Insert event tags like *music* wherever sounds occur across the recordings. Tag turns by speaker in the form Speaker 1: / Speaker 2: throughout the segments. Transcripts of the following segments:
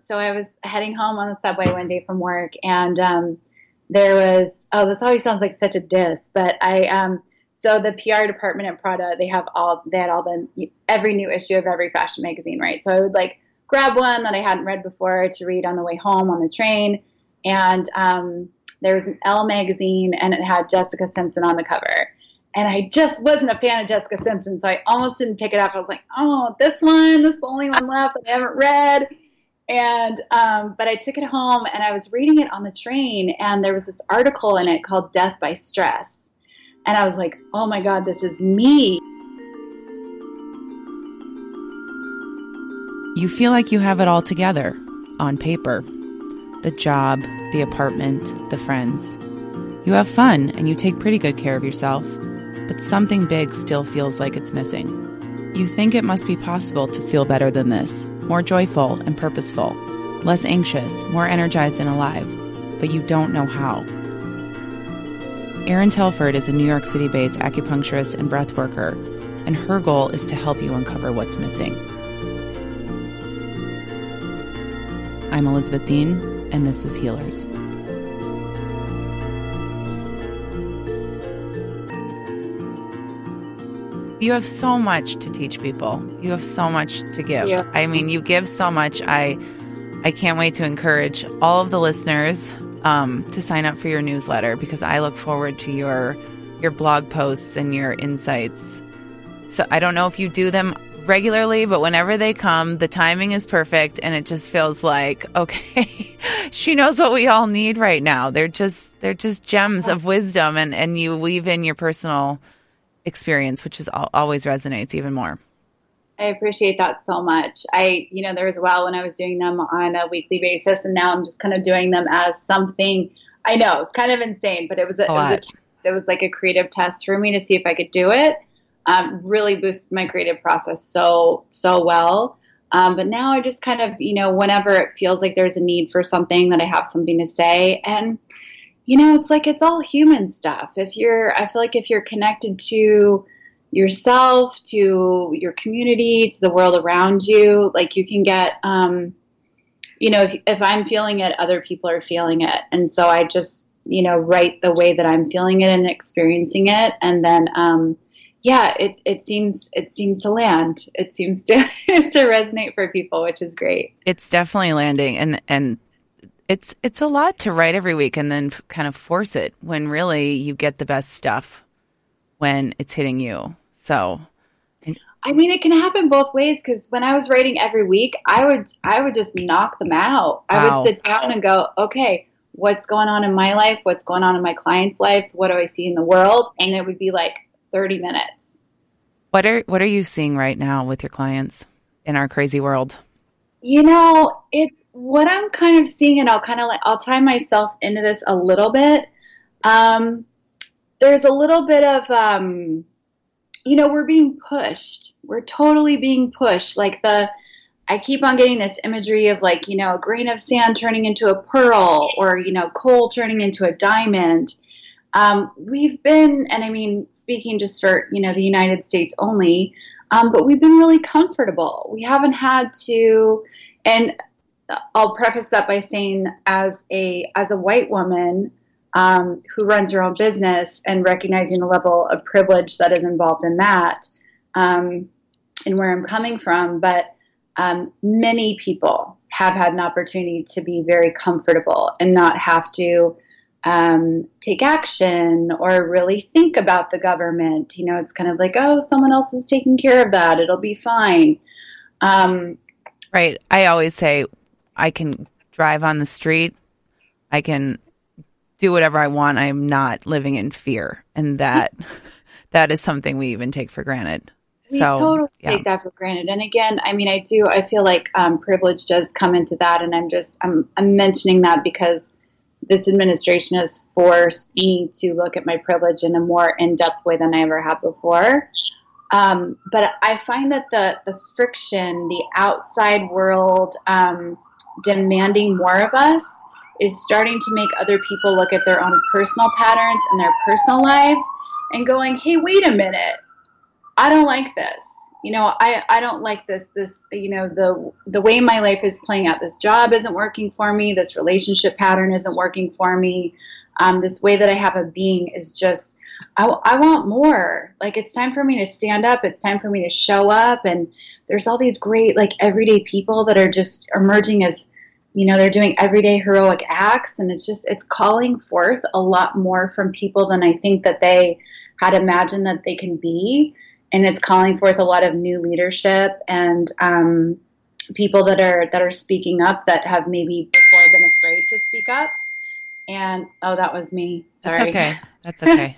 Speaker 1: So I was heading home on the subway one day from work, and um, there was oh, this always sounds like such a diss, but I um, so the PR department at Prada, they have all they had all the every new issue of every fashion magazine, right? So I would like grab one that I hadn't read before to read on the way home on the train, and um, there was an Elle magazine, and it had Jessica Simpson on the cover. And I just wasn't a fan of Jessica Simpson, so I almost didn't pick it up. I was like, "Oh, this one, this is the only one left that I haven't read." And um, but I took it home and I was reading it on the train, and there was this article in it called "Death by Stress," and I was like, "Oh my God, this is me."
Speaker 2: You feel like you have it all together on paper the job, the apartment, the friends. You have fun and you take pretty good care of yourself but something big still feels like it's missing. You think it must be possible to feel better than this, more joyful and purposeful, less anxious, more energized and alive, but you don't know how. Erin Telford is a New York City based acupuncturist and breath worker, and her goal is to help you uncover what's missing. I'm Elizabeth Dean, and this is Healers. You have so much to teach people. You have so much to give. Yeah. I mean, you give so much. I I can't wait to encourage all of the listeners um, to sign up for your newsletter because I look forward to your your blog posts and your insights. So I don't know if you do them regularly, but whenever they come, the timing is perfect and it just feels like, *laughs* okay, she knows what we all need right now. They're just they're just gems of wisdom and and you weave in your personal experience, which is always resonates even more.
Speaker 1: I appreciate that so much. I, you know, there was a while when I was doing them on a weekly basis, and now I'm just kind of doing them as something. I know it's kind of insane, but it was a, a it was a test. It was like a creative test for me to see if I could do it. Um, really boosted my creative process so so well. Um, but now I just kind of, you know, whenever it feels like there's a need for something, that I have something to say, and you know, it's like it's all human stuff. If you're, I feel like if you're connected to yourself, to your community, to the world around you, like you can get, um, you know, if, if I'm feeling it, other people are feeling it. And so I just, you know, write the way that I'm feeling it and experiencing it. And then, um, yeah, it, it seems it seems to land. It seems to *laughs* to resonate for people, which is great.
Speaker 2: It's definitely landing, and and it's it's a lot to write every week and then kind of force it when really you get the best stuff when it's hitting you. So
Speaker 1: I mean, it can happen both ways because when I was writing every week, I would I would just knock them out. Wow. I would sit down and go, okay, what's going on in my life? What's going on in my clients' lives? What do I see in the world? And it would be like thirty minutes.
Speaker 2: What are what are you seeing right now with your clients in our crazy world?
Speaker 1: You know, it's what I'm kind of seeing, and I'll kind of like I'll tie myself into this a little bit. Um, there's a little bit of um, you know, we're being pushed. We're totally being pushed. Like the I keep on getting this imagery of like, you know, a grain of sand turning into a pearl or, you know, coal turning into a diamond. Um, we've been, and I mean, speaking just for, you know, the United States only, um, but we've been really comfortable. We haven't had to, and I'll preface that by saying, as a as a white woman um, who runs her own business and recognizing the level of privilege that is involved in that, um, and where I'm coming from, but um, many people have had an opportunity to be very comfortable and not have to um, take action or really think about the government. You know, it's kind of like, oh, someone else is taking care of that; it'll be fine. Um,
Speaker 2: right. I always say I can drive on the street. I can do whatever I want. I am not living in fear. And that *laughs* that is something we even take for granted.
Speaker 1: We so, totally yeah. take that for granted. And again, I mean, I do. I feel like um, privilege does come into that, and I'm just I'm I'm mentioning that because this administration has forced me to look at my privilege in a more in depth way than I ever have before. Um, but I find that the the friction, the outside world, um, demanding more of us is starting to make other people look at their own personal patterns and their personal lives and going, hey, wait a minute, I don't like this. you know, I, I don't like this, this, you know, the, the way my life is playing out. This job isn't working for me. This relationship pattern isn't working for me. Um, this way that I have a being is just, I, I want more. Like, it's time for me to stand up. It's time for me to show up. And there's all these great, like, everyday people that are just emerging as, you know, they're doing everyday heroic acts. And it's just, it's calling forth a lot more from people than I think that they had imagined that they can be and it's calling forth a lot of new leadership and um, people that are that are speaking up that have maybe before been afraid to speak up. And oh, that was me. Sorry.
Speaker 2: That's okay. That's *laughs* okay.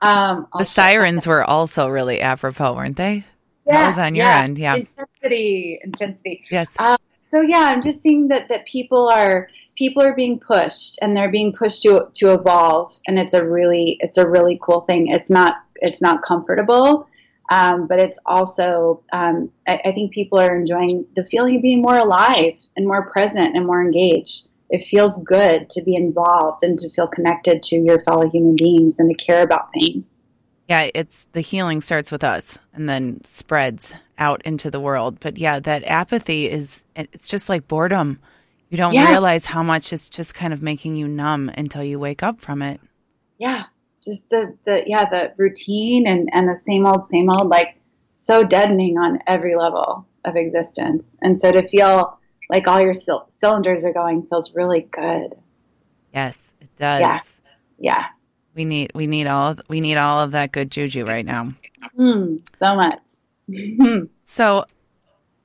Speaker 2: um, the sirens were also really apropos, weren't they? Yeah, that was on your
Speaker 1: yeah.
Speaker 2: end. Yeah.
Speaker 1: Intensity, intensity.
Speaker 2: Yes.
Speaker 1: Um, so yeah, I'm just seeing that that people are people are being pushed and they're being pushed to to evolve, and it's a really it's a really cool thing. It's not it's not comfortable um, but it's also, um, I, I, think people are enjoying the feeling of being more alive and more present and more engaged. It feels good to be involved and to feel connected to your fellow human beings and to care about things.
Speaker 2: Yeah, it's the healing starts with us and then spreads out into the world. But yeah, that apathy is, it's just like boredom. You don't yeah. realize how much it's just kind of making you numb until you wake up from it.
Speaker 1: Yeah, just the the yeah the routine and and the same old same old like so deadening on every level of existence and so to feel like all your c- cylinders are going feels really good
Speaker 2: yes it does
Speaker 1: yeah yeah
Speaker 2: we need we need all we need all of that good juju right now
Speaker 1: mm, so much *laughs*
Speaker 2: so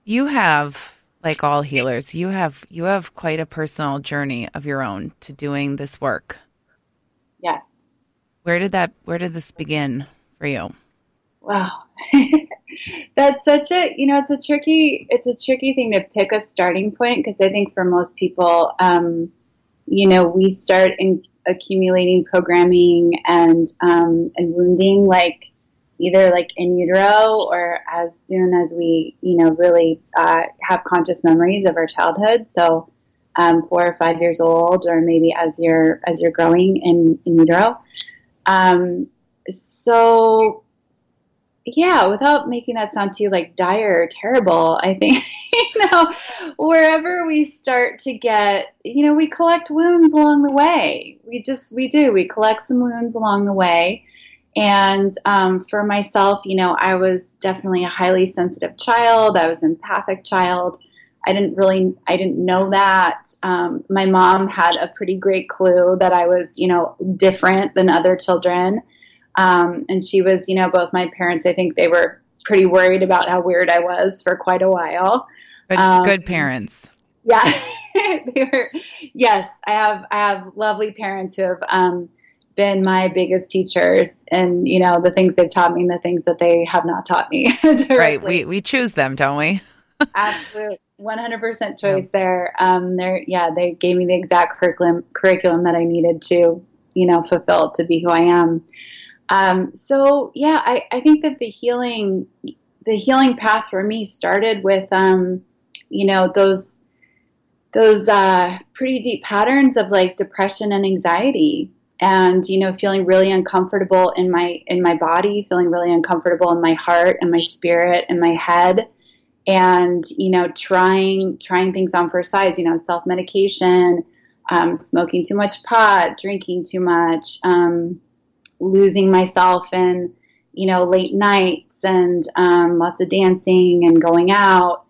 Speaker 2: you have like all healers you have you have quite a personal journey of your own to doing this work
Speaker 1: yes
Speaker 2: where did that? Where did this begin for you?
Speaker 1: Wow, *laughs* that's such a you know it's a tricky it's a tricky thing to pick a starting point because I think for most people, um, you know, we start in accumulating programming and um, and wounding like either like in utero or as soon as we you know really uh, have conscious memories of our childhood. So um, four or five years old, or maybe as you're as you're growing in, in utero. Um, so yeah, without making that sound too like dire or terrible, I think *laughs* you know wherever we start to get, you know, we collect wounds along the way. We just we do. We collect some wounds along the way. And um, for myself, you know, I was definitely a highly sensitive child. I was an empathic child. I didn't really, I didn't know that. Um, my mom had a pretty great clue that I was, you know, different than other children. Um, and she was, you know, both my parents, I think they were pretty worried about how weird I was for quite a while.
Speaker 2: Good, um, good parents.
Speaker 1: Yeah, *laughs* they were. Yes, I have. I have lovely parents who have um, been my biggest teachers, and you know the things they've taught me, and the things that they have not taught me. *laughs*
Speaker 2: right. We we choose them, don't we? *laughs*
Speaker 1: Absolutely. 100% choice yeah. there. Um, there, yeah, they gave me the exact curriculum curriculum that I needed to, you know, fulfill to be who I am. Um, so yeah, I, I think that the healing, the healing path for me started with, um, you know, those, those, uh, pretty deep patterns of like depression and anxiety and, you know, feeling really uncomfortable in my, in my body, feeling really uncomfortable in my heart and my spirit and my head and you know trying trying things on for size you know self medication um, smoking too much pot drinking too much um, losing myself in you know late nights and um, lots of dancing and going out.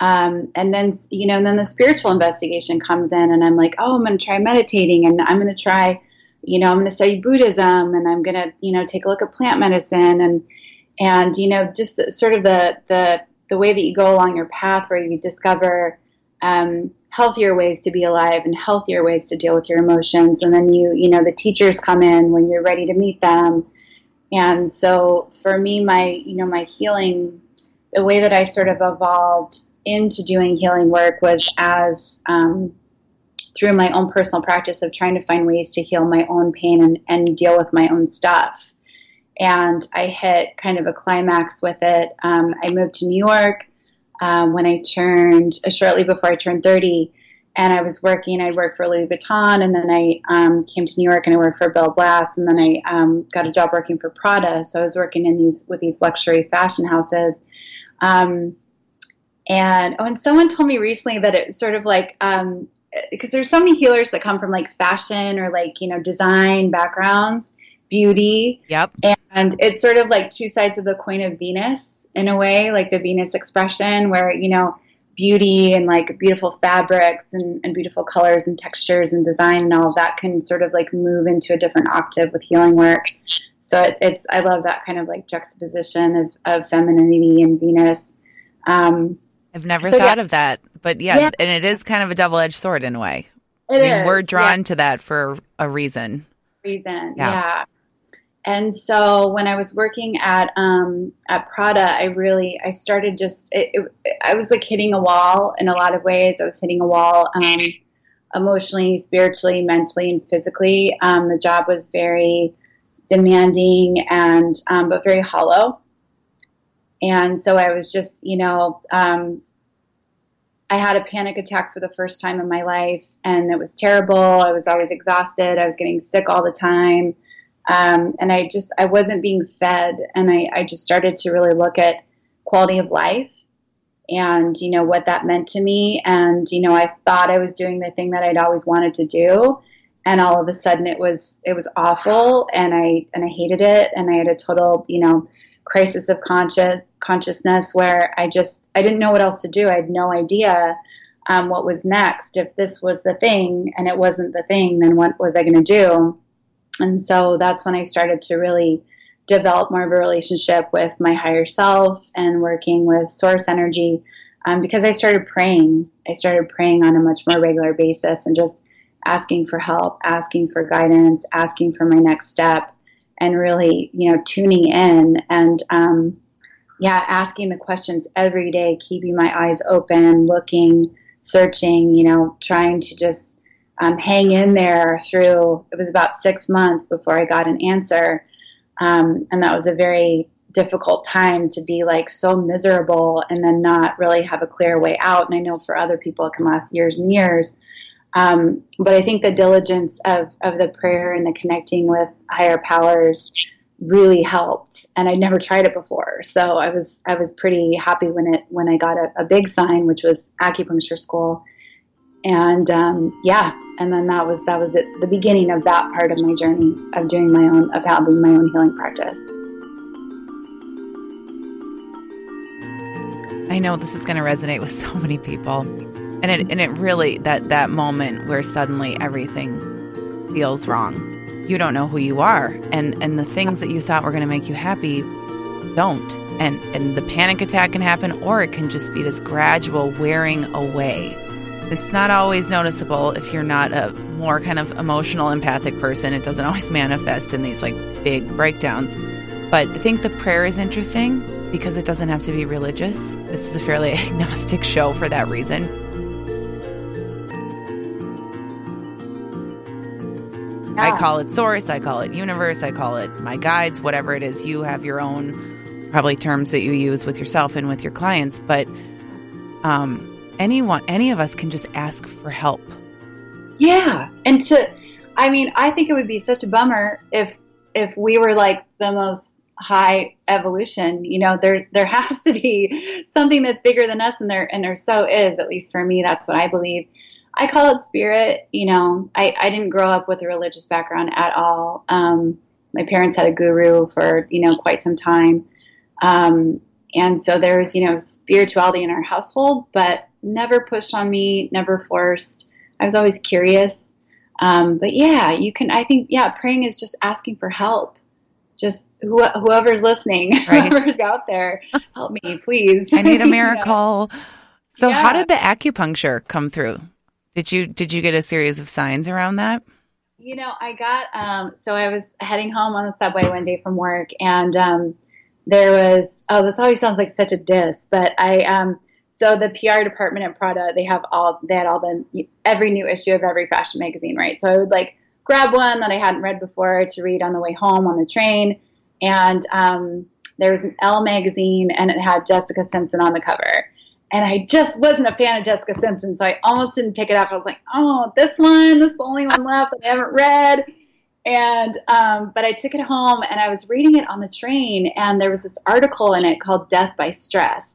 Speaker 1: Um, and then you know and then the spiritual investigation comes in and i'm like oh i'm going to try meditating and i'm going to try you know i'm going to study buddhism and i'm going to you know take a look at plant medicine and and you know just sort of the the the way that you go along your path where you discover um, healthier ways to be alive and healthier ways to deal with your emotions. And then you you know the teachers come in when you're ready to meet them. And so for me my you know my healing the way that i sort of evolved into doing healing work was as um, through my own personal practice of trying to find ways to heal my own pain and, and deal with my own stuff. And I hit kind of a climax with it. Um, I moved to New York um, when I turned uh, shortly before I turned 30, and I was working. I'd worked for Louis Vuitton, and then I um, came to New York and I worked for Bill Blass, and then I um, got a job working for Prada. So I was working in these with these luxury fashion houses. Um, and oh, and someone told me recently that it's sort of like um, because there's so many healers that come from like fashion or like you know design backgrounds, beauty.
Speaker 2: Yep.
Speaker 1: And it's sort of like two sides of the coin of Venus in a way, like the Venus expression, where you know beauty and like beautiful fabrics and, and beautiful colors and textures and design and all of that can sort of like move into a different octave with healing work. So it, it's I love that kind of like juxtaposition of, of femininity and Venus. Um,
Speaker 2: I've never so, thought yeah. of that, but yeah, yeah, and it is kind of a double edged sword in a way.
Speaker 1: It I mean, is,
Speaker 2: We're drawn yeah. to that for a reason.
Speaker 1: Reason, yeah. And so when I was working at um, at Prada, I really I started just it, it, I was like hitting a wall in a lot of ways. I was hitting a wall um, emotionally, spiritually, mentally, and physically. Um, the job was very demanding and um, but very hollow. And so I was just, you know, um, I had a panic attack for the first time in my life, and it was terrible. I was always exhausted. I was getting sick all the time. Um, and I just, I wasn't being fed. And I, I just started to really look at quality of life and, you know, what that meant to me. And, you know, I thought I was doing the thing that I'd always wanted to do. And all of a sudden it was, it was awful. And I, and I hated it. And I had a total, you know, crisis of conscious consciousness where I just I didn't know what else to do. I had no idea um, what was next. If this was the thing and it wasn't the thing, then what was I going to do? And so that's when I started to really develop more of a relationship with my higher self and working with source energy um, because I started praying. I started praying on a much more regular basis and just asking for help, asking for guidance, asking for my next step and really, you know, tuning in and, um, yeah, asking the questions every day, keeping my eyes open, looking, searching, you know, trying to just um, hang in there through. It was about six months before I got an answer, um, and that was a very difficult time to be like so miserable and then not really have a clear way out. And I know for other people it can last years and years. Um, but I think the diligence of, of the prayer and the connecting with higher powers really helped. And I'd never tried it before. So I was, I was pretty happy when it, when I got a, a big sign, which was acupuncture school. And, um, yeah. And then that was, that was the, the beginning of that part of my journey of doing my own, of having my own healing practice.
Speaker 2: I know this is going to resonate with *laughs* so many people and it and it really that that moment where suddenly everything feels wrong you don't know who you are and and the things that you thought were going to make you happy don't and and the panic attack can happen or it can just be this gradual wearing away it's not always noticeable if you're not a more kind of emotional empathic person. It doesn't *laughs* always manifest in these like big breakdowns. But i think the prayer is interesting because it doesn't have to be religious. This is a fairly *laughs* agnostic show for that reason. I call it source, I call it universe, I call it my guides, whatever it is. You have your own probably terms that you use with yourself and with your clients, but um, anyone, any of us can just ask for help.
Speaker 1: Yeah, and to, I mean, I think it would be such a bummer if if we were like the most high evolution. You know, there there *laughs* has to be something that's bigger than us, and there and there so is. At least for me, that's what I believe. I call it spirit. You know, I, I didn't grow up with a religious background at all. Um, my parents had a guru for, you know, quite some time. Um, and so there's, you know, spirituality in our household, but never pushed on me, never forced. I was always curious. Um, but yeah, you can, I think, yeah, praying is just asking for help. Just wh- whoever's listening, *laughs* right. whoever's out there, help me, please.
Speaker 2: I need a miracle. *laughs* you know? So, yeah. how did the acupuncture come through? Did you did you get a series of signs around that?
Speaker 1: You know, I got um, so I was heading home on the subway one day from work, and um, there was oh, this always sounds like such a diss, but I um, so the PR department at Prada they have all they had all the every new issue of every fashion magazine, right? So I would like grab one that I hadn't read before to read on the way home on the train, and um, there was an Elle magazine, and it had Jessica Simpson on the cover and I just wasn't a fan of Jessica Simpson, so I almost didn't pick it up. I was like, oh, this one, this is the only one left that I haven't read. And um, but I took it home and I was reading it on the train, and there was this article in it called "Death by Stress."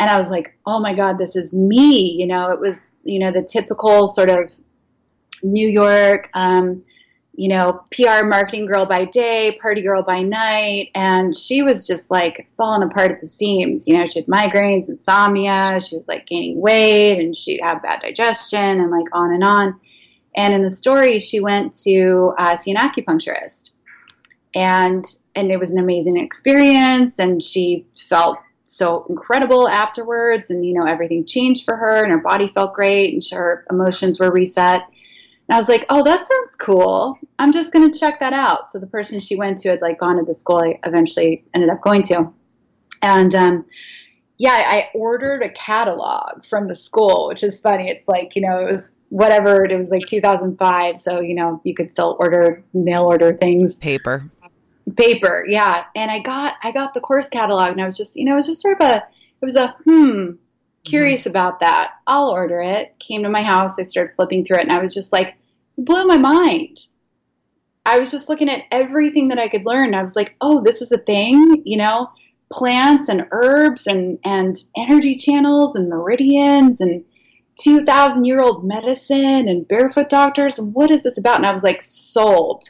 Speaker 1: And I was like, oh my God, this is me. You know, it was, you know, the typical sort of New York, um, you know, PR marketing girl by day, party girl by night. And she was just like falling apart at the seams. You know, she had migraines, insomnia, she was like gaining weight, and she'd have bad digestion, and like on and on. And in the story, she went to uh, see an acupuncturist. And and it was an amazing experience and she felt so incredible afterwards and you know everything changed for her and her body felt great and her emotions were reset. And i was like oh that sounds cool. I'm just going to check that out. So the person she went to had like gone to the school i eventually ended up going to. And um, yeah i ordered a catalog from the school which is funny. It's like you know it was whatever it was like 2005 so you know you could still order mail order things.
Speaker 2: Paper
Speaker 1: paper yeah. And i got i got the course catalog and i was just you know it was just sort of a it was a hmm curious mm-hmm. about that. I'll order it. Came to my house i started flipping through it and i was just like it blew my mind. I was just looking at everything that i could learn. I was like oh this is a thing you know? Plants and herbs and and energy channels and meridians and 2000 year old medicine and barefoot doctors. What is this about? And i was like sold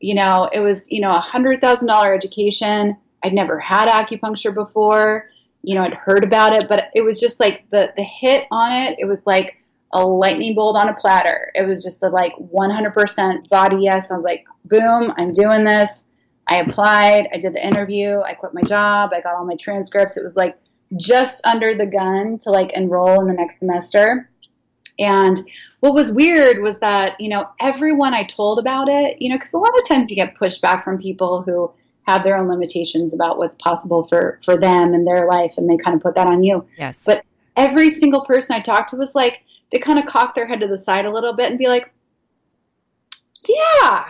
Speaker 1: you know, it was, you know, a hundred thousand dollar education. I'd never had acupuncture before. You know, I'd heard about it, but it was just like the the hit on it. It was like a lightning bolt on a platter. It was just a like 100% body yes. I was like, boom, I'm doing this. I applied. I did the interview. I quit my job. I got all my transcripts. It was like just under the gun to like enroll in the next semester. And what was weird was that, you know, everyone I told about it, you know, because a lot of times you get pushed back from people who have their own limitations about what's possible for, for them and their life, and they kind of put that on you.
Speaker 2: Yes.
Speaker 1: But every single person I talked to was like, they kind of cock their head to the side a little bit and be like, yeah,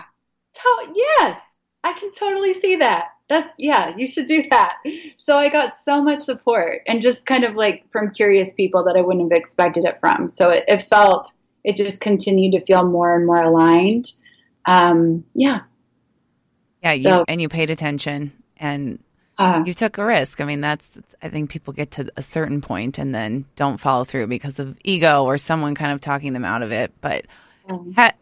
Speaker 1: to- yes, I can totally see that. That's, yeah, you should do that. So I got so much support and just kind of like from curious people that I wouldn't have expected it from. So it, it felt, it just continued to feel more and more aligned. Um, yeah.
Speaker 2: Yeah. You, so, and you paid attention and uh, you took a risk. I mean, that's, I think people get to a certain point and then don't follow through because of ego or someone kind of talking them out of it. But um, ha-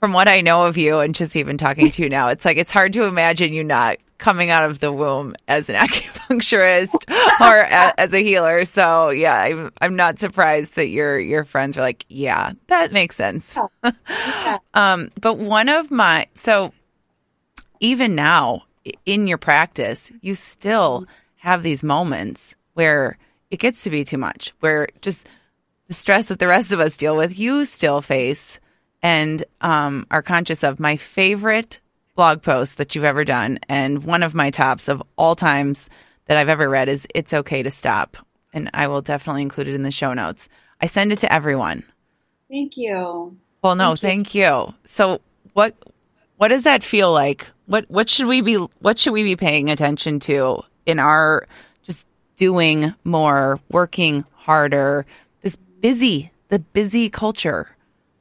Speaker 2: from what I know of you and just even talking to you now, it's like, it's hard to imagine you not coming out of the womb as an *laughs* acupuncturist or a, as a healer. So yeah, I'm I'm not surprised that your your friends are like, yeah, that makes sense. *laughs* um, but one of my so even now in your practice, you still have these moments where it gets to be too much, where just the stress that the rest of us deal with, you still face and um, are conscious of. My favorite blog posts that you've ever done, and one of my tops of all times that I've ever read is "It's okay to stop," and I will definitely include it in the show notes. I send it to everyone.
Speaker 1: Thank you.
Speaker 2: Well, no, thank you. Thank you. So, what what does that feel like? What what should we be what should we be paying attention to in our just doing more, working harder, this busy, the busy culture?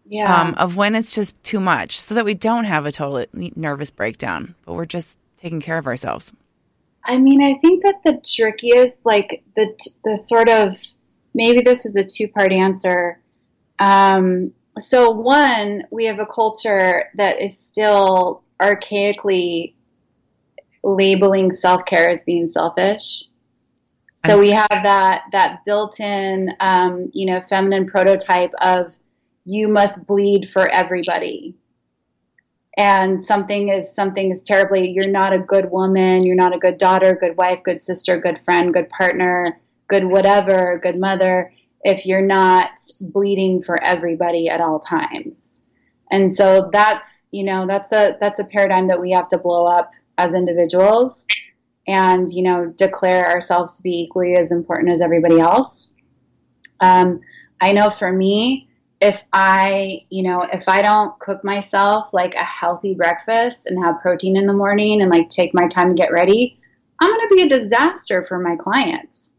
Speaker 1: Yeah.
Speaker 2: um, of when it's just too much so that we don't have a total nervous breakdown, but we're just taking care of ourselves.
Speaker 1: I mean, I think that the trickiest, like the, the sort of, maybe this is a two part answer. Um, so, one, we have a culture that is still archaically labeling self care as being selfish. So we have that that built-in, um, you know, feminine prototype of you must bleed for everybody. And something is something is terribly you're not a good woman you're not a good daughter good wife good sister good friend good partner good whatever good mother if you're not bleeding for everybody at all times. And so that's you know that's a that's a paradigm that we have to blow up as individuals and you know declare ourselves to be equally as important as everybody else. Um, i know for me if I, you know, if I don't cook myself like a healthy breakfast and have protein in the morning and like take my time to get ready, I'm going to be a disaster for my clients.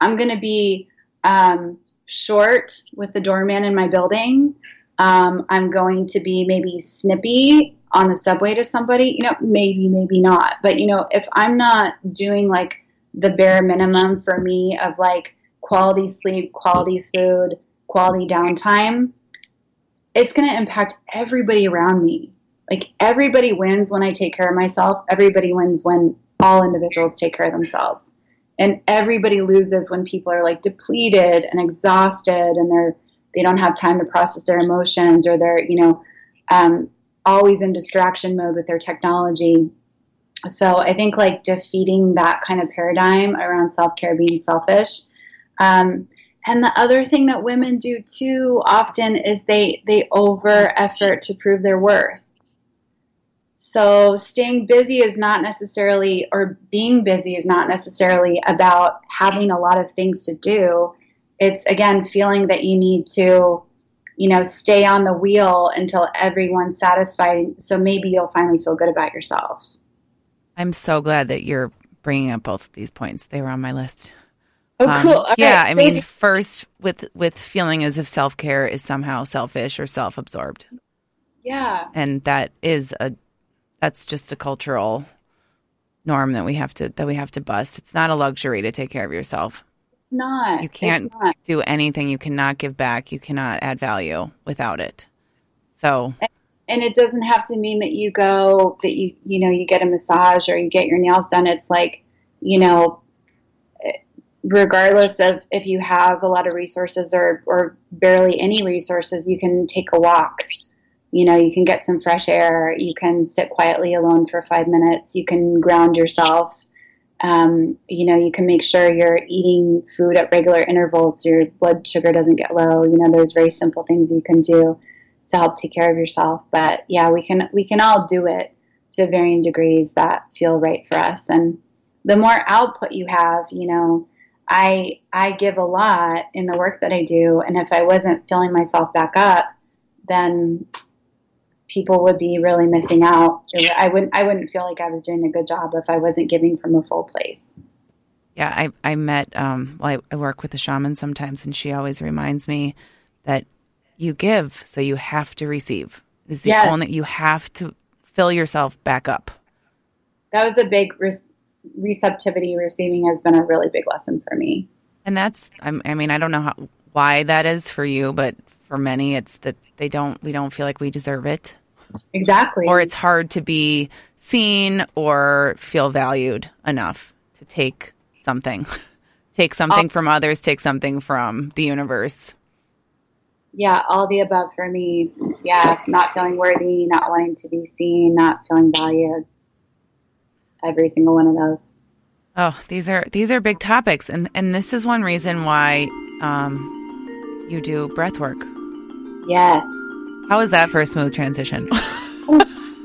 Speaker 1: I'm going to be um, short with the doorman in my building. Um, I'm going to be maybe snippy on the subway to somebody, you know, maybe, maybe not. But, you know, if I'm not doing like the bare minimum for me of like quality sleep, quality food, quality downtime, it's going to impact everybody around me. Like everybody wins when I take care of myself. Everybody wins when all individuals take care of themselves. And everybody loses when people are like depleted and exhausted and they're they don't have time to process their emotions or they're, you know, um, always in distraction mode with their technology. So I think like defeating that kind of paradigm around self care being selfish. Um, and the other thing that women do too often is they they over effort to prove their worth. So staying busy is not necessarily or being busy is not necessarily about having a lot of things to do. It's again feeling that you need to you know stay on the wheel until everyone's satisfied so maybe you'll finally feel good about yourself.
Speaker 2: I'm so glad that you're bringing up both of these points. They were on my list.
Speaker 1: Oh, um, cool.
Speaker 2: yeah, right. I mean, first with with feeling as if self care is somehow selfish or self absorbed.
Speaker 1: Yeah,
Speaker 2: and that is a that's just a cultural norm that we have to that we have to bust. It's not a luxury to take care of yourself.
Speaker 1: It's not.
Speaker 2: You can't not. do anything. You cannot give back. You cannot add value without it. So.
Speaker 1: And it doesn't have to mean that you go that you you know you get a massage or you get your nails done. It's like you know regardless of if you have a lot of resources or, or barely any resources, you can take a walk. You know, you can get some fresh air. You can sit quietly alone for five minutes. You can ground yourself. Um, you know, you can make sure you're eating food at regular intervals so your blood sugar doesn't get low. You know, there's very simple things you can do to help take care of yourself. But yeah, we can we can all do it to varying degrees that feel right for us. And the more output you have, you know, I I give a lot in the work that I do, and if I wasn't filling myself back up, then people would be really missing out. I wouldn't I wouldn't feel like I was doing a good job if I wasn't giving from a full place.
Speaker 2: Yeah, I I met um well I, I work with a shaman sometimes and she always reminds me that you give so you have to receive. Is the yes. only you have to fill yourself back up.
Speaker 1: That was a big receptivity receiving has been a really big lesson for me.
Speaker 2: And that's, I mean, I don't know how, why that is for you, but for many, it's that they don't, we don't feel like we deserve it.
Speaker 1: Exactly.
Speaker 2: Or it's hard to be seen or feel valued enough to take something, *laughs* take something from others, take something from the universe.
Speaker 1: Yeah, all the above for me. Yeah, not feeling worthy, not wanting to be seen, not feeling valued every single one of those.
Speaker 2: Oh, these are these are big topics, and and this is one reason why um, you do breath work.
Speaker 1: Yes.
Speaker 2: How was that for a smooth transition? *laughs*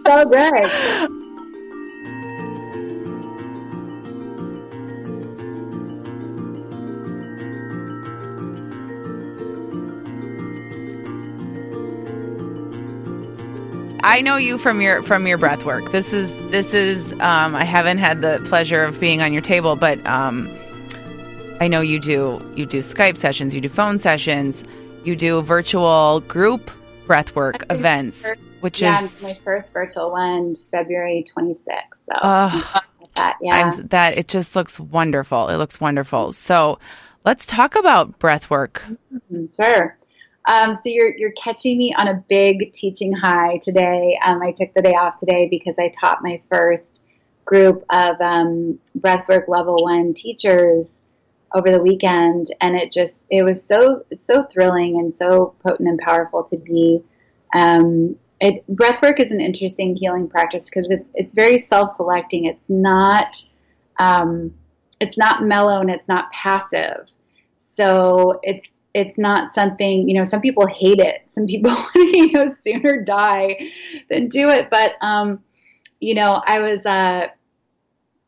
Speaker 1: so good. *laughs*
Speaker 2: I know you from your from your breath work. This is this is um, I haven't had the pleasure of being on your table, but um, I know you do you do Skype sessions, you do phone sessions, you do virtual group breath work events, first, which
Speaker 1: yeah,
Speaker 2: is
Speaker 1: my first virtual one, February 26th. So uh, that, yeah,
Speaker 2: I'm, that it just looks wonderful. It looks wonderful. So let's talk about breath work.
Speaker 1: Mm-hmm, sure. Um, so you're you're catching me on a big teaching high today. Um, I took the day off today because I taught my first group of um, breathwork level one teachers over the weekend, and it just it was so so thrilling and so potent and powerful to be. Um, it, breathwork is an interesting healing practice because it's it's very self-selecting. It's not um, it's not mellow and it's not passive. So it's it's not something you know some people hate it. Some people *laughs* you know sooner die than do it. But um you know i was uh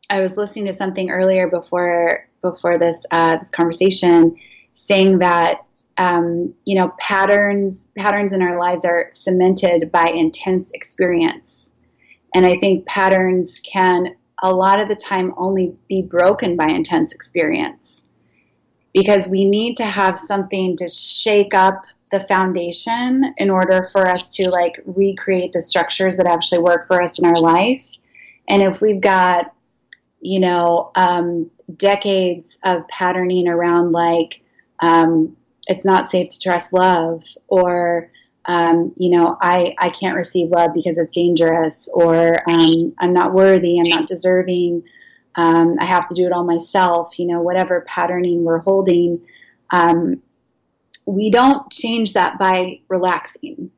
Speaker 1: i was listening to something earlier before before this uh this conversation saying that um you know patterns patterns in our lives are cemented by intense experience. And i think patterns can a lot of the time only be broken by intense experience because we need to have something to shake up the foundation in order for us to like recreate the structures that actually work for us in our life. And if we've got, you know, um, decades of patterning around like um, it's not safe to trust love, or um, you know, I I can't receive love because it's dangerous, or um, I'm not worthy, I'm not deserving. Um, I have to do it all myself. You know, whatever patterning we're holding, um, we don't change that by relaxing.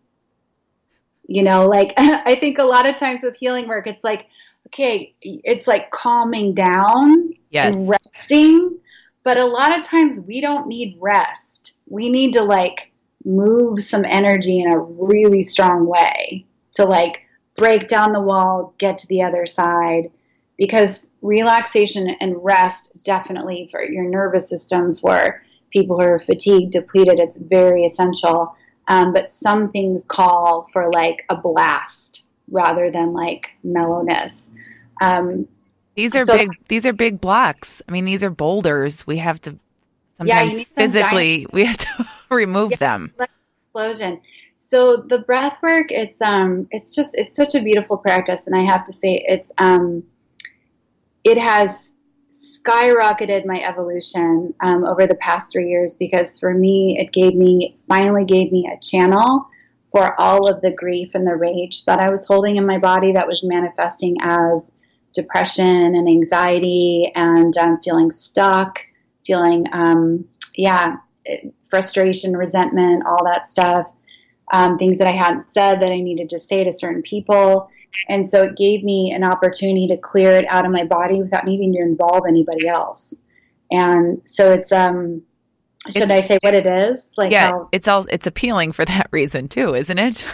Speaker 1: You know, like *laughs* I think a lot of times with healing work, it's like okay, it's like calming down
Speaker 2: yes.
Speaker 1: and resting. But a lot of times we don't need rest. We need to like move some energy in a really strong way to like break down the wall, get to the other side. Because relaxation and rest definitely for your nervous system, for people who are fatigued, depleted, it's very essential. Um, but some things call for like a blast rather than like mellowness. Um,
Speaker 2: these are so, big. These are big blocks. I mean, these are boulders. We have to sometimes yeah, physically we have to *laughs* remove yeah, them.
Speaker 1: Explosion. So the breath work, it's um, it's just it's such a beautiful practice, and I have to say it's um, it has skyrocketed my evolution um, over the past three years because for me, it gave me finally gave me a channel for all of the grief and the rage that I was holding in my body that was manifesting as depression and anxiety and um, feeling stuck, feeling, um, yeah, frustration, resentment, all that stuff. Um, things that I hadn't said that I needed to say to certain people. And so it gave me an opportunity to clear it out of my body without needing to involve anybody else. And so it's, um, should it's, I say what it is?
Speaker 2: Like yeah, how- it's all it's appealing for that *laughs* reason too, isn't it?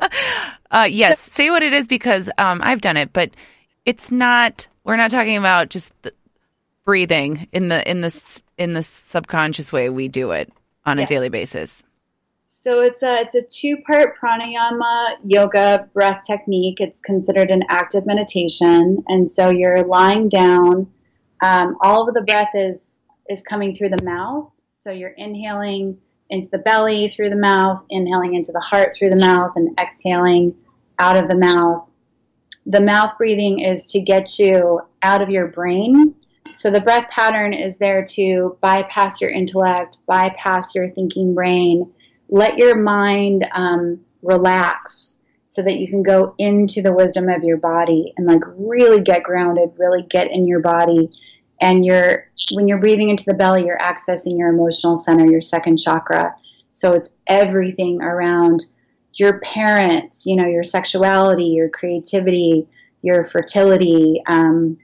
Speaker 2: *laughs* uh, yes, say what it is because um, I've done it, but it's not. We're not talking about just breathing in the in the in the subconscious way we do it on a daily basis.
Speaker 1: So it's a it's a two part pranayama yoga breath technique. It's considered an active meditation, and so you're lying down. Um, all of the breath is is coming through the mouth. So you're inhaling into the belly through the mouth, inhaling into the heart through the mouth, and exhaling out of the mouth. The mouth breathing is to get you out of your brain. So the breath pattern is there to bypass your intellect, bypass your thinking brain, let your mind um, relax so that you can go into the wisdom of your body and like really get grounded, really get in your body. And you're when you're breathing into the belly, you're accessing your emotional center, your second chakra. So it's everything around your parents, you know, your sexuality, your creativity, your fertility, um,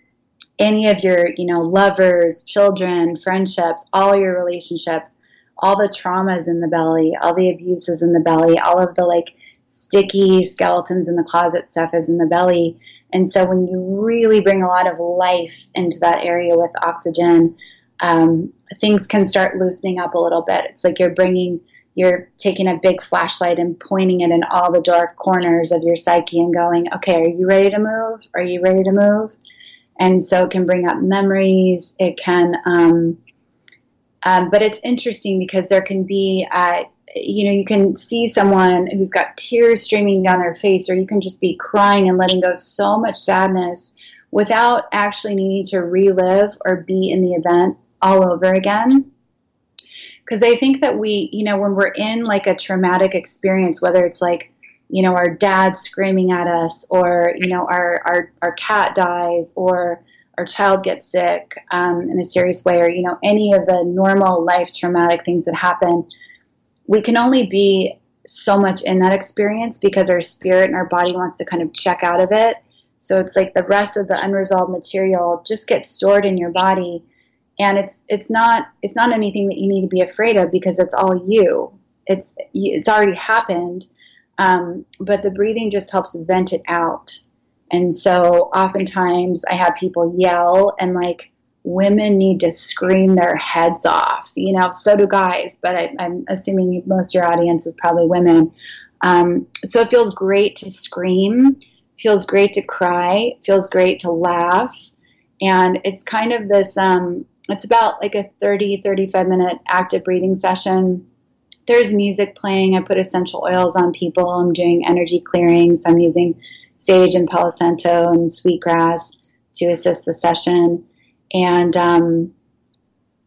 Speaker 1: any of your, you know, lovers, children, friendships, all your relationships, all the traumas in the belly, all the abuses in the belly, all of the like sticky skeletons in the closet stuff is in the belly. And so when you really bring a lot of life into that area with oxygen, um, things can start loosening up a little bit. It's like you're bringing you're taking a big flashlight and pointing it in all the dark corners of your psyche and going, okay, are you ready to move? Are you ready to move? And so it can bring up memories. It can, um, um, but it's interesting because there can be, uh, you know, you can see someone who's got tears streaming down their face, or you can just be crying and letting go of so much sadness without actually needing to relive or be in the event all over again. Because I think that we, you know, when we're in like a traumatic experience, whether it's like, you know, our dad screaming at us, or you know, our our our cat dies, or our child gets sick um, in a serious way, or you know, any of the normal life traumatic things that happen, we can only be so much in that experience because our spirit and our body wants to kind of check out of it. So it's like the rest of the unresolved material just gets stored in your body and it's it's not it's not anything that you need to be afraid of because it's all you it's it's already happened um, but the breathing just helps vent it out and so oftentimes i have people yell and like women need to scream their heads off. You know so do guys but I, am assuming most of your audience is probably women. Um, so it feels great to scream feels great to cry feels great to laugh. And it's kind of this um, it's about like a 30 35 minute active breathing session. There's music playing. I put essential oils on people. I'm doing energy clearing so i'm using sage and palo santo and sweetgrass to assist the session. And um,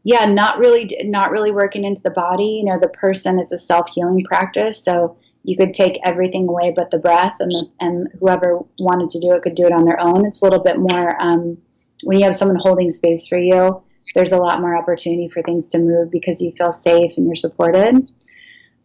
Speaker 1: yeah, not really, not really working into the body. You know, the person is a self healing practice, so you could take everything away but the breath, and the, and whoever wanted to do it could do it on their own. It's a little bit more um, when you have someone holding space for you. There's a lot more opportunity for things to move because you feel safe and you're supported.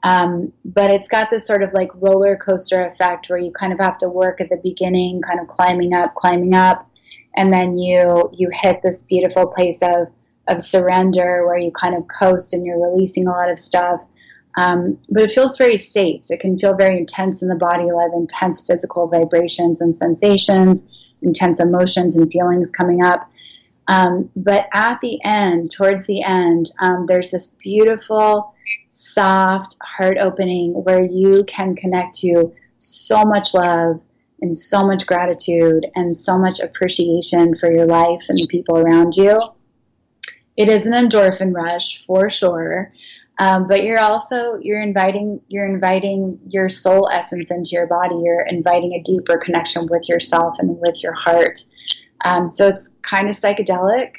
Speaker 1: Um, but it's got this sort of like roller coaster effect where you kind of have to work at the beginning, kind of climbing up, climbing up, and then you you hit this beautiful place of of surrender where you kind of coast and you're releasing a lot of stuff. Um, but it feels very safe. It can feel very intense in the body, a lot of intense physical vibrations and sensations, intense emotions and feelings coming up. Um, but at the end, towards the end, um, there's this beautiful, soft, heart opening where you can connect to so much love and so much gratitude and so much appreciation for your life and the people around you. It is an endorphin rush for sure. Um, but you're also you're inviting you're inviting your soul essence into your body. You're inviting a deeper connection with yourself and with your heart. Um, so it's kind of psychedelic.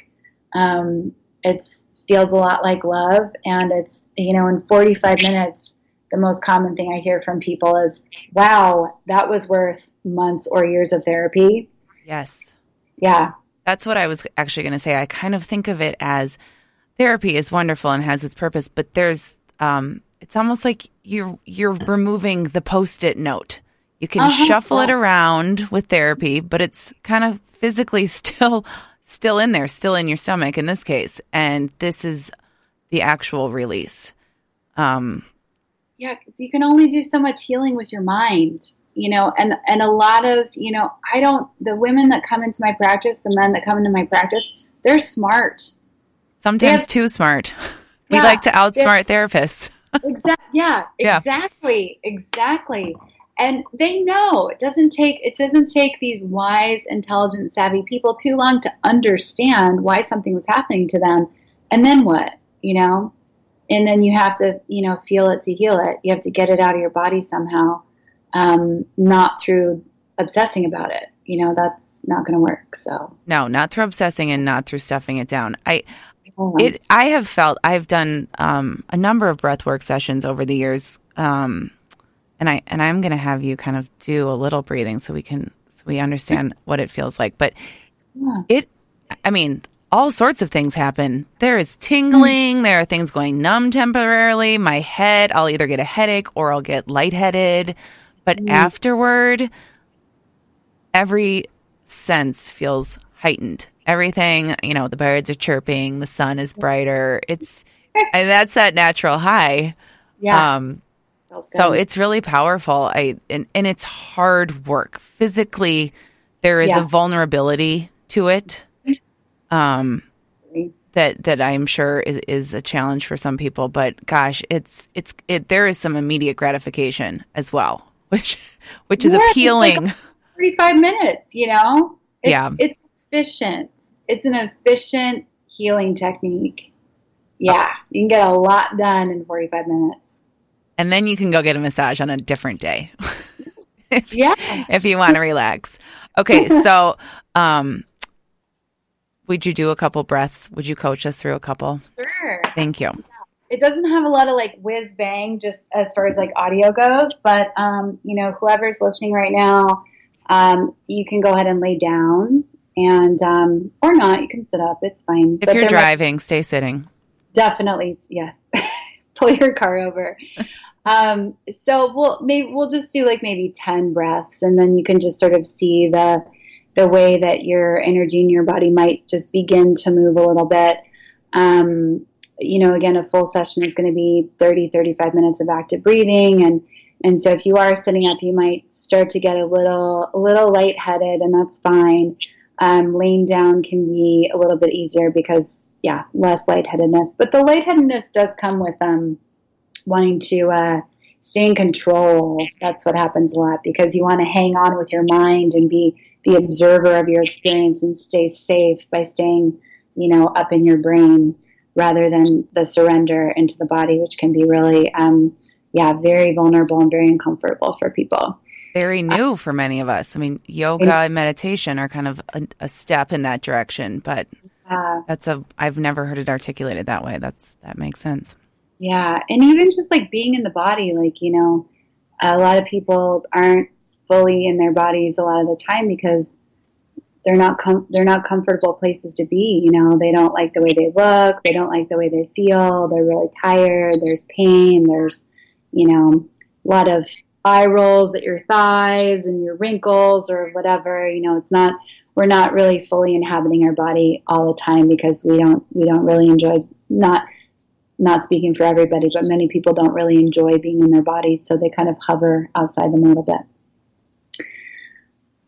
Speaker 1: Um, it feels a lot like love, and it's you know in 45 minutes. The most common thing I hear from people is, "Wow, that was worth months or years of therapy."
Speaker 2: Yes.
Speaker 1: Yeah.
Speaker 2: That's what I was actually going to say. I kind of think of it as therapy is wonderful and has its purpose, but there's um, it's almost like you're you're removing the post-it note. You can uh-huh. shuffle it around with therapy, but it's kind of physically *laughs* still still in there, still in your stomach in this case, and this is the actual release. Um,
Speaker 1: yeah, because you can only do so much healing with your mind, you know, and and a lot of you know, I don't. The women that come into my practice, the men that come into my practice, they're smart.
Speaker 2: Sometimes have, too smart. *laughs* We yeah, like to outsmart therapists. *laughs*
Speaker 1: exactly. Yeah. Exactly. Yeah. Exactly and they know it doesn't take it doesn't take these wise intelligent savvy people too long to understand why something was happening to them. And then what you know? And then you have to you know feel it to heal it. You have to get it out of your body somehow um, not through obsessing about it. You know that's not going to work so.
Speaker 2: No not through obsessing and not through stuffing it down. I it i have felt i've done um, a number of breathwork sessions over the years um, and I and I'm going to have you kind of do a little breathing so we can so we understand what it feels like. But yeah. it, I mean, all sorts of things happen. There is tingling. There are things going numb temporarily. My head, I'll either get a headache or I'll get lightheaded. But mm. afterward, every sense feels heightened. Everything, you know, the birds are chirping, the sun is brighter. It's, *laughs* and that's that natural high.
Speaker 1: Yeah. Um,
Speaker 2: so it's really powerful. I and, and it's hard work. Physically, there is yeah. a vulnerability to it. Um that that I'm sure is, is a challenge for some people, but gosh, it's it's it there is some immediate gratification as well, *laughs* which which is appealing.
Speaker 1: Like 45 minutes, you know?
Speaker 2: It's, yeah.
Speaker 1: It's efficient. It's an efficient healing technique. Yeah, you can get a lot done in 45 minutes
Speaker 2: and then you can go get a massage on a different day. *laughs*
Speaker 1: if, yeah.
Speaker 2: If you want to relax. Okay, *laughs* so um would you do a couple breaths? Would you coach us through a couple?
Speaker 1: Sure.
Speaker 2: Thank you.
Speaker 1: It doesn't have a lot of like whiz bang just as far as like audio goes, but um, you know, whoever's listening right now, um, you can go ahead and lay down and um, or not, you can sit up, it's fine.
Speaker 2: If but you're driving, might- stay sitting.
Speaker 1: Definitely, yes. *laughs* Pull your car over. Um, so we'll maybe we'll just do like maybe ten breaths, and then you can just sort of see the the way that your energy in your body might just begin to move a little bit. Um, you know, again, a full session is going to be 30, 35 minutes of active breathing, and and so if you are sitting up, you might start to get a little a little lightheaded, and that's fine. Um, laying down can be a little bit easier because, yeah, less lightheadedness. But the lightheadedness does come with um, wanting to uh, stay in control. That's what happens a lot because you want to hang on with your mind and be the observer of your experience and stay safe by staying, you know, up in your brain rather than the surrender into the body, which can be really, um, yeah, very vulnerable and very uncomfortable for people.
Speaker 2: Very new for many of us. I mean, yoga and meditation are kind of a, a step in that direction, but uh, that's a I've never heard it articulated that way. That's that makes sense.
Speaker 1: Yeah, and even just like being in the body, like you know, a lot of people aren't fully in their bodies a lot of the time because they're not com- they're not comfortable places to be. You know, they don't like the way they look, they don't like the way they feel. They're really tired. There's pain. There's you know a lot of eye rolls at your thighs and your wrinkles or whatever. You know, it's not we're not really fully inhabiting our body all the time because we don't we don't really enjoy not not speaking for everybody, but many people don't really enjoy being in their bodies, so they kind of hover outside them a little bit.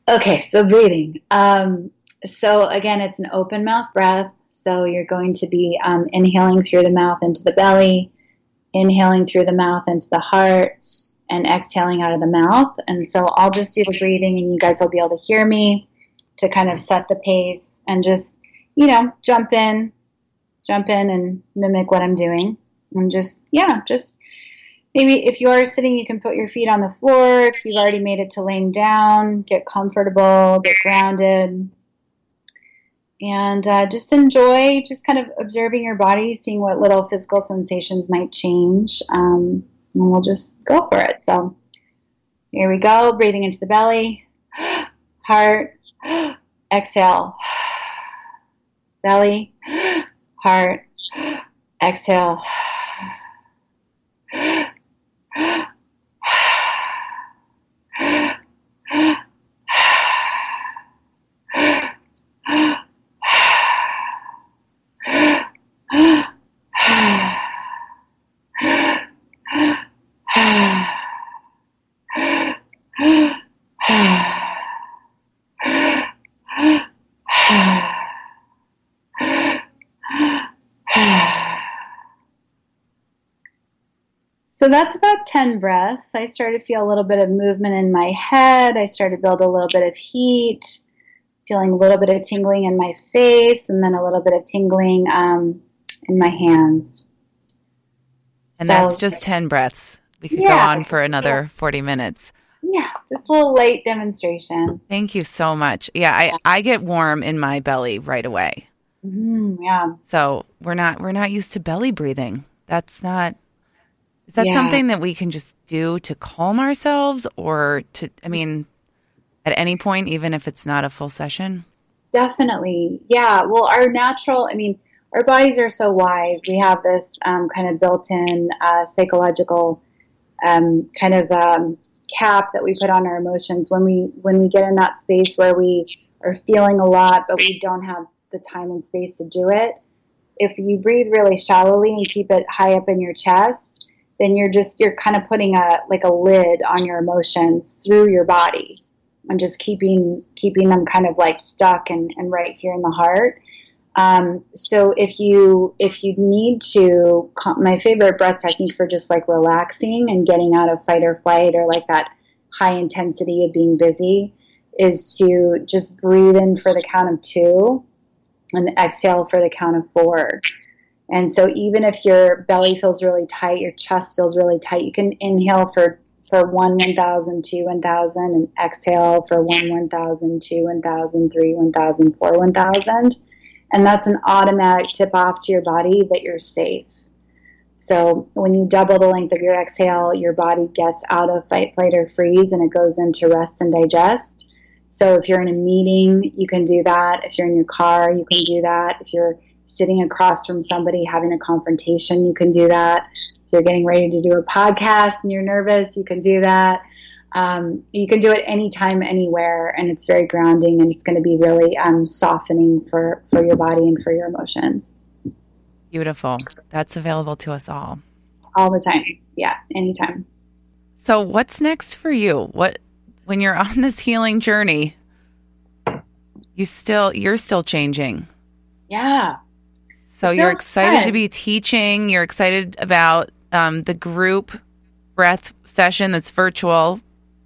Speaker 1: Okay, so breathing. Um, so again, it's an open mouth breath. So you're going to be um, inhaling through the mouth into the belly, inhaling through the mouth into the heart, and exhaling out of the mouth. And so I'll just do the breathing, and you guys will be able to hear me to kind of set the pace and just, you know, jump in, jump in and mimic what I'm doing. And just, yeah, just maybe if you are sitting, you can put your feet on the floor. If you've already made it to laying down, get comfortable, get grounded. And uh, just enjoy just kind of observing your body, seeing what little physical sensations might change. Um, and we'll just go for it. So here we go. Breathing into the belly, *gasps* *gasps* *sighs* *gasps* heart, exhale, belly, heart, exhale. So that's about 10 breaths. I started to feel a little bit of movement in my head. I started to build a little bit of heat, feeling a little bit of tingling in my face, and then a little bit of tingling um, in my hands.
Speaker 2: And so, that's just 10 breaths. We could yeah, go on for another yeah. 40 minutes.
Speaker 1: Yeah, just a little light demonstration.
Speaker 2: Thank you so much. Yeah, I, I get warm in my belly right away.
Speaker 1: Mm-hmm, yeah.
Speaker 2: So we're not we're not used to belly breathing. That's not is that yeah. something that we can just do to calm ourselves or to, I mean, at any point, even if it's not a full session?
Speaker 1: Definitely. Yeah. Well, our natural, I mean, our bodies are so wise. We have this um, kind of built in uh, psychological um, kind of um, cap that we put on our emotions when we when we get in that space where we are feeling a lot but we don't have the time and space to do it if you breathe really shallowly and keep it high up in your chest then you're just you're kind of putting a like a lid on your emotions through your body and just keeping keeping them kind of like stuck and, and right here in the heart. Um, so if you if you need to my favorite breath technique for just like relaxing and getting out of fight or flight or like that high intensity of being busy is to just breathe in for the count of two and exhale for the count of four and so even if your belly feels really tight, your chest feels really tight, you can inhale for for one 1000, two 1000, and exhale for one 1000, two 1000, three 1000, four 1000. And that's an automatic tip off to your body that you're safe. So when you double the length of your exhale, your body gets out of fight, flight, or freeze and it goes into rest and digest. So if you're in a meeting, you can do that. If you're in your car, you can do that. If you're sitting across from somebody having a confrontation, you can do that. If you're getting ready to do a podcast and you're nervous, you can do that. Um, you can do it anytime, anywhere, and it's very grounding and it's going to be really um, softening for, for your body and for your emotions.
Speaker 2: Beautiful. That's available to us all.
Speaker 1: All the time. Yeah, anytime.
Speaker 2: So, what's next for you? What when you're *laughs* on this healing journey? You still you're still changing.
Speaker 1: Yeah.
Speaker 2: So you're excited to be teaching. You're excited about um, the group breath session that's virtual.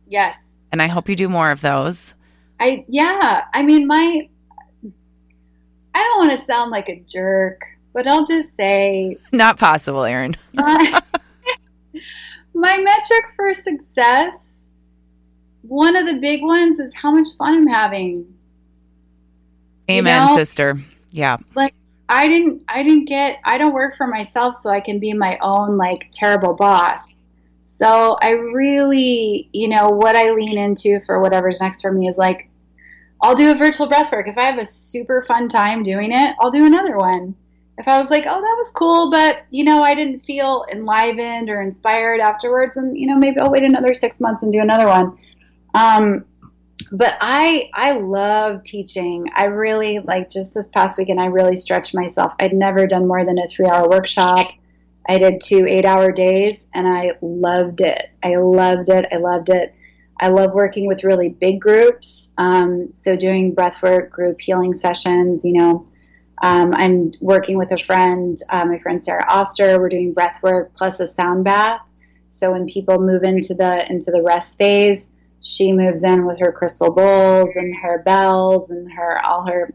Speaker 1: Yes.
Speaker 2: And I hope you do more of those.
Speaker 1: I yeah. I mean, my I don't want to sound like a jerk, but I'll just say *laughs*
Speaker 2: not possible, Erin. *laughs*
Speaker 1: my, my metric for success, one of the big ones is how much fun I'm having.
Speaker 2: Amen, you know? sister. Yeah.
Speaker 1: Like I didn't I didn't get I don't work for myself so I can be my own like terrible boss. So I really, you know, what I lean into for whatever's next for me is like I'll do a virtual breath work. If I have a super fun time doing it, I'll do another one. If I was like, oh, that was cool, but you know, I didn't feel enlivened or inspired afterwards, and you know, maybe I'll wait another six months and do another one. Um, but I I love teaching. I really like just this past weekend. I really stretched myself. I'd never done more than a three hour workshop. I did two eight hour days, and I loved it. I loved it. I loved it. I love working with really big groups. Um, so doing breathwork group healing sessions. You know, um, I'm working with a friend, uh, my friend Sarah Oster. We're doing breathwork plus a sound bath. So when people move into the into the rest phase she moves in with her crystal bowls and her bells and her all her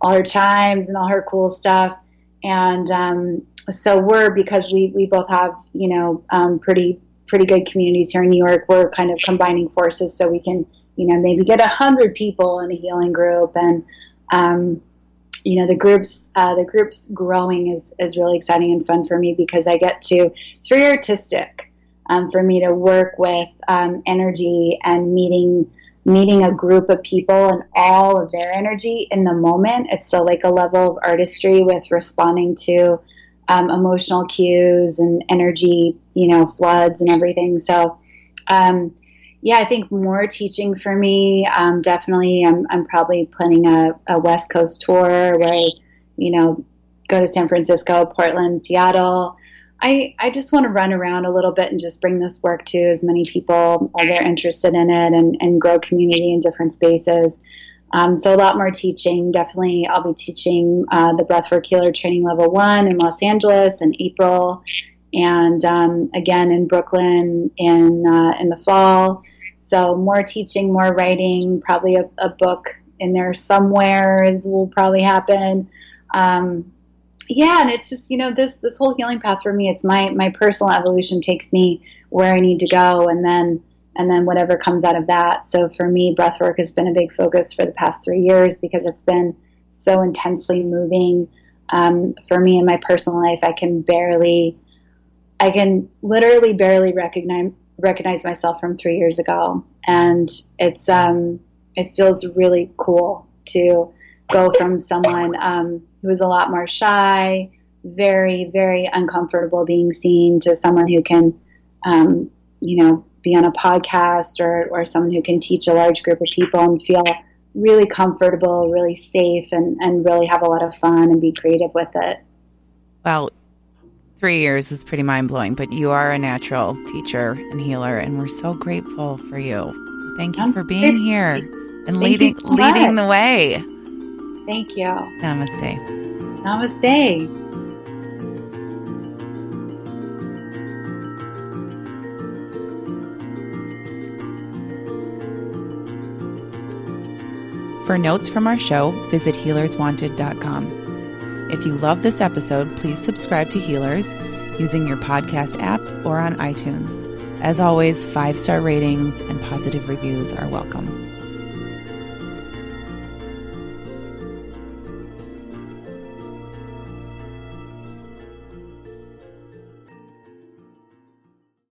Speaker 1: all her chimes and all her cool stuff. And um, so we're because we we both have you know um, pretty pretty good communities here in New York. We're kind of combining forces so we can you know maybe get a hundred people in a healing group and um, you know the groups uh, the groups growing is is really exciting and fun for me because I get to it's very artistic um, for me to work with um, energy and meeting meeting a group of people and all of their energy in the moment. It's like a level of artistry with responding to um, emotional cues and energy, you know, floods and everything. So, um, yeah, I think more teaching for me. Um, definitely, I'm, I'm probably planning a, a West Coast tour where I, you know, go to San Francisco, Portland, Seattle. I, I just want to run around a little bit and just bring this work to as many people as they're interested in it and, and grow community in different spaces. Um, so a lot more teaching. Definitely, I'll be teaching uh, the Breathwork Healer Training Level One in Los Angeles in April, and um, again in Brooklyn in uh, in the fall. So more teaching, more writing. Probably a, a book in there somewheres will probably happen. Um, yeah, and it's just you know this this whole healing path for me. It's my my personal evolution takes me where I need to go, and then and then whatever comes out of that. So for me, breath work has been a big focus for the past three years because it's been so intensely moving. Um, for me in my personal life, I can barely, I can literally barely recognize recognize myself from three years ago, and it's um, it feels really cool to go from someone um, who was a lot more shy, very, very uncomfortable being seen, to someone who can, um, you know, be on a podcast or, or someone who can teach a large group of people and feel really comfortable, really safe, and, and really have a lot of fun and be creative with it.
Speaker 2: Well, three years is pretty mind blowing, but you are a natural teacher and healer, and we're so grateful for you. So thank you for being here and leading so leading the way.
Speaker 1: Thank you.
Speaker 2: Namaste.
Speaker 1: Namaste.
Speaker 2: For notes from our show, visit healerswanted.com. If you love this episode, please subscribe to Healers using your podcast app or on iTunes. As always, five star ratings and positive reviews are welcome.